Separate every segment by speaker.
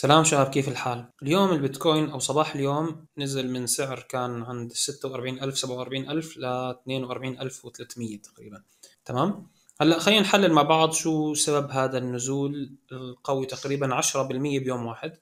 Speaker 1: سلام شباب كيف الحال؟ اليوم البيتكوين أو صباح اليوم نزل من سعر كان عند 46000 47000 ل 42300 تقريبا تمام؟ هلأ خلينا نحلل مع بعض شو سبب هذا النزول القوي تقريبا 10% بيوم واحد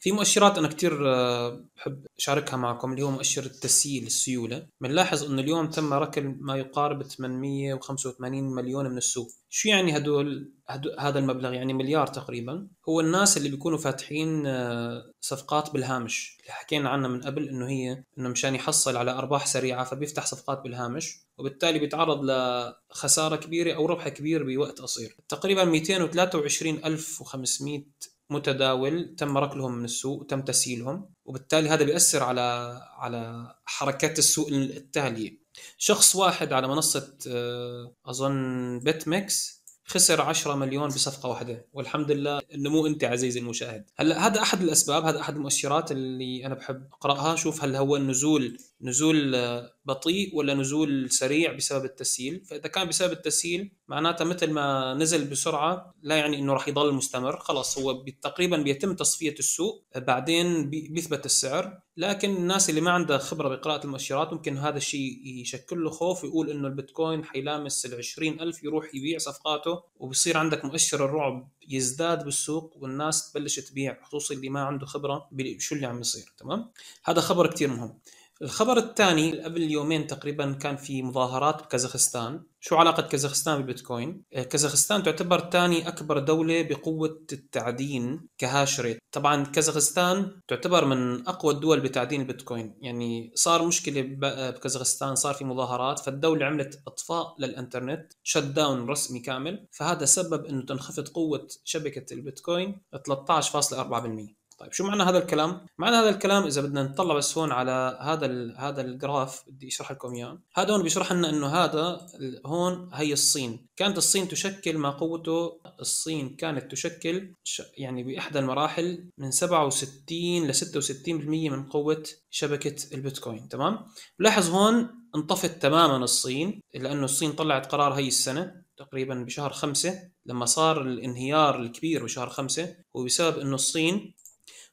Speaker 1: في مؤشرات أنا كثير آه، بحب أشاركها معكم اللي هو مؤشر التسييل السيولة بنلاحظ إنه اليوم تم ركل ما يقارب 885 مليون من السوق شو يعني هدول هذا المبلغ؟ يعني مليار تقريبا. هو الناس اللي بيكونوا فاتحين آه، صفقات بالهامش. اللي حكينا عنها من قبل إنه هي إنه مشان يحصل على أرباح سريعة فبيفتح صفقات بالهامش وبالتالي بيتعرض لخسارة كبيرة أو ربح كبير بوقت قصير. تقريبا 223500 متداول تم ركلهم من السوق وتم تسييلهم وبالتالي هذا بيأثر على على حركات السوق التالية. شخص واحد على منصة آه، أظن بيت ميكس خسر 10 مليون بصفقة واحدة والحمد لله إنه مو أنت عزيزي المشاهد. هلا هذا أحد الأسباب هذا أحد المؤشرات اللي أنا بحب أقرأها. شوف هل هو النزول نزول بطيء ولا نزول سريع بسبب التسييل؟ فإذا كان بسبب التسييل معناتها مثل ما نزل بسرعة لا يعني إنه راح يضل مستمر. خلاص هو تقريبا بيتم تصفية السوق بعدين بيثبت السعر. لكن الناس اللي ما عندها خبرة بقراءة المؤشرات ممكن هذا الشيء يشكل له خوف ويقول إنه البيتكوين حيلامس ال ألف يروح يبيع صفقاته وبصير عندك مؤشر الرعب يزداد بالسوق والناس تبلش تبيع خصوصا اللي ما عنده خبرة بشو اللي عم يصير تمام؟ هذا خبر كثير مهم. الخبر الثاني قبل يومين تقريبا كان في مظاهرات بكازاخستان. شو علاقة كازاخستان بالبيتكوين؟ آه، كازاخستان تعتبر ثاني أكبر دولة بقوة التعدين ك hash rate طبعا كازاخستان تعتبر من أقوى الدول بتعدين البيتكوين. يعني صار مشكلة آه، بكازاخستان صار في مظاهرات فالدولة عملت إطفاء للإنترنت shutdown رسمي كامل فهذا سبب أنه تنخفض قوة شبكة البيتكوين 13.4% طيب شو معنى هذا الكلام؟ معنى هذا الكلام إذا بدنا نطلع بس هون على هذا هذا ال graph بدي أشرح لكم إياه، هذا هون بيشرح لنا إنه هذا هون هي الصين، كانت الصين تشكل ما قوته الصين كانت تشكل يعني بإحدى المراحل من 67 ل 66% من قوة شبكة البيتكوين، تمام؟ لاحظ هون انطفت تماما الصين لأنه الصين طلعت قرار هي السنة تقريبا بشهر خمسة لما صار الانهيار الكبير بشهر خمسة وبسبب إنه الصين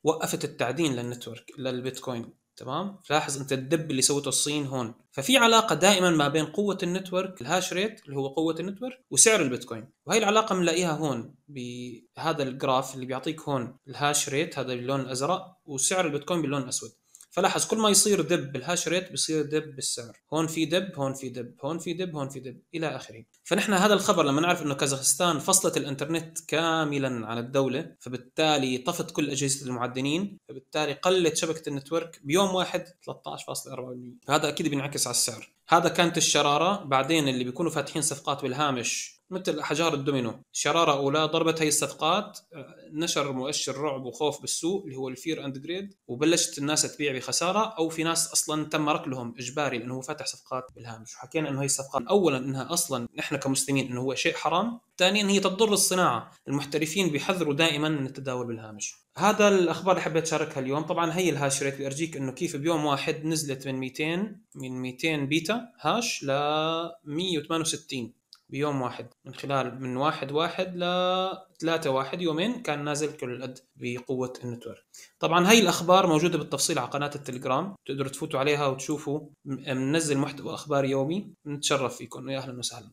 Speaker 1: وقفت التعدين لل network للبيتكوين تمام؟ لاحظ أنت ال dip اللي سوته الصين هون. ففي علاقة دائما ما بين قوة ال network ال hash rate اللي هو قوة ال network وسعر البيتكوين. وهي العلاقة بنلاقيها هون بهذا ال graph اللي بيعطيك هون ال hash rate هذا باللون الأزرق وسعر البيتكوين باللون الأسود. فلاحظ كل ما يصير دب بال hash rate بيصير دب بالسعر. هون في دب هون في دب هون في دب هون في دب إلى آخره. فنحن هذا الخبر لما نعرف إنه كازاخستان فصلت الإنترنت كاملا عن الدولة فبالتالي طفت كل أجهزة المعدنين فبالتالي قلت شبكة ال network بيوم واحد 13.4% هذا أكيد بينعكس على السعر. هذا كانت الشرارة. بعدين اللي بيكونوا فاتحين صفقات بالهامش مثل حجار الدومينو. شرارة أولى ضربت هي الصفقات نشر مؤشر رعب وخوف بالسوق اللي هو ال Fear and Greed. وبلشت الناس تبيع بخسارة أو في ناس أصلا تم ركلهم إجباري لأنه هو فاتح صفقات بالهامش. وحكينا أنه هي الصفقات أولا أنها أصلا نحن كمسلمين أنه هو شيء حرام. ثانيا هي تضر الصناعة. المحترفين بيحذروا دائما من التداول بالهامش. هذا الأخبار اللي حبيت أشاركها اليوم. طبعا هي ال hash rate بيرجيك إنه كيف بيوم واحد نزلت من 200 من 200 peta hash ل 168 بيوم واحد. من خلال من واحد واحد ل ثلاثة واحد يومين كان نازل كل القد بقوة النتورك. طبعا هاي الأخبار موجودة بالتفصيل على قناة التليجرام. تقدروا تفوتوا عليها وتشوفوا. منزل محتوى أخبار يومي. نتشرف فيكم. يا أهلا وسهلا.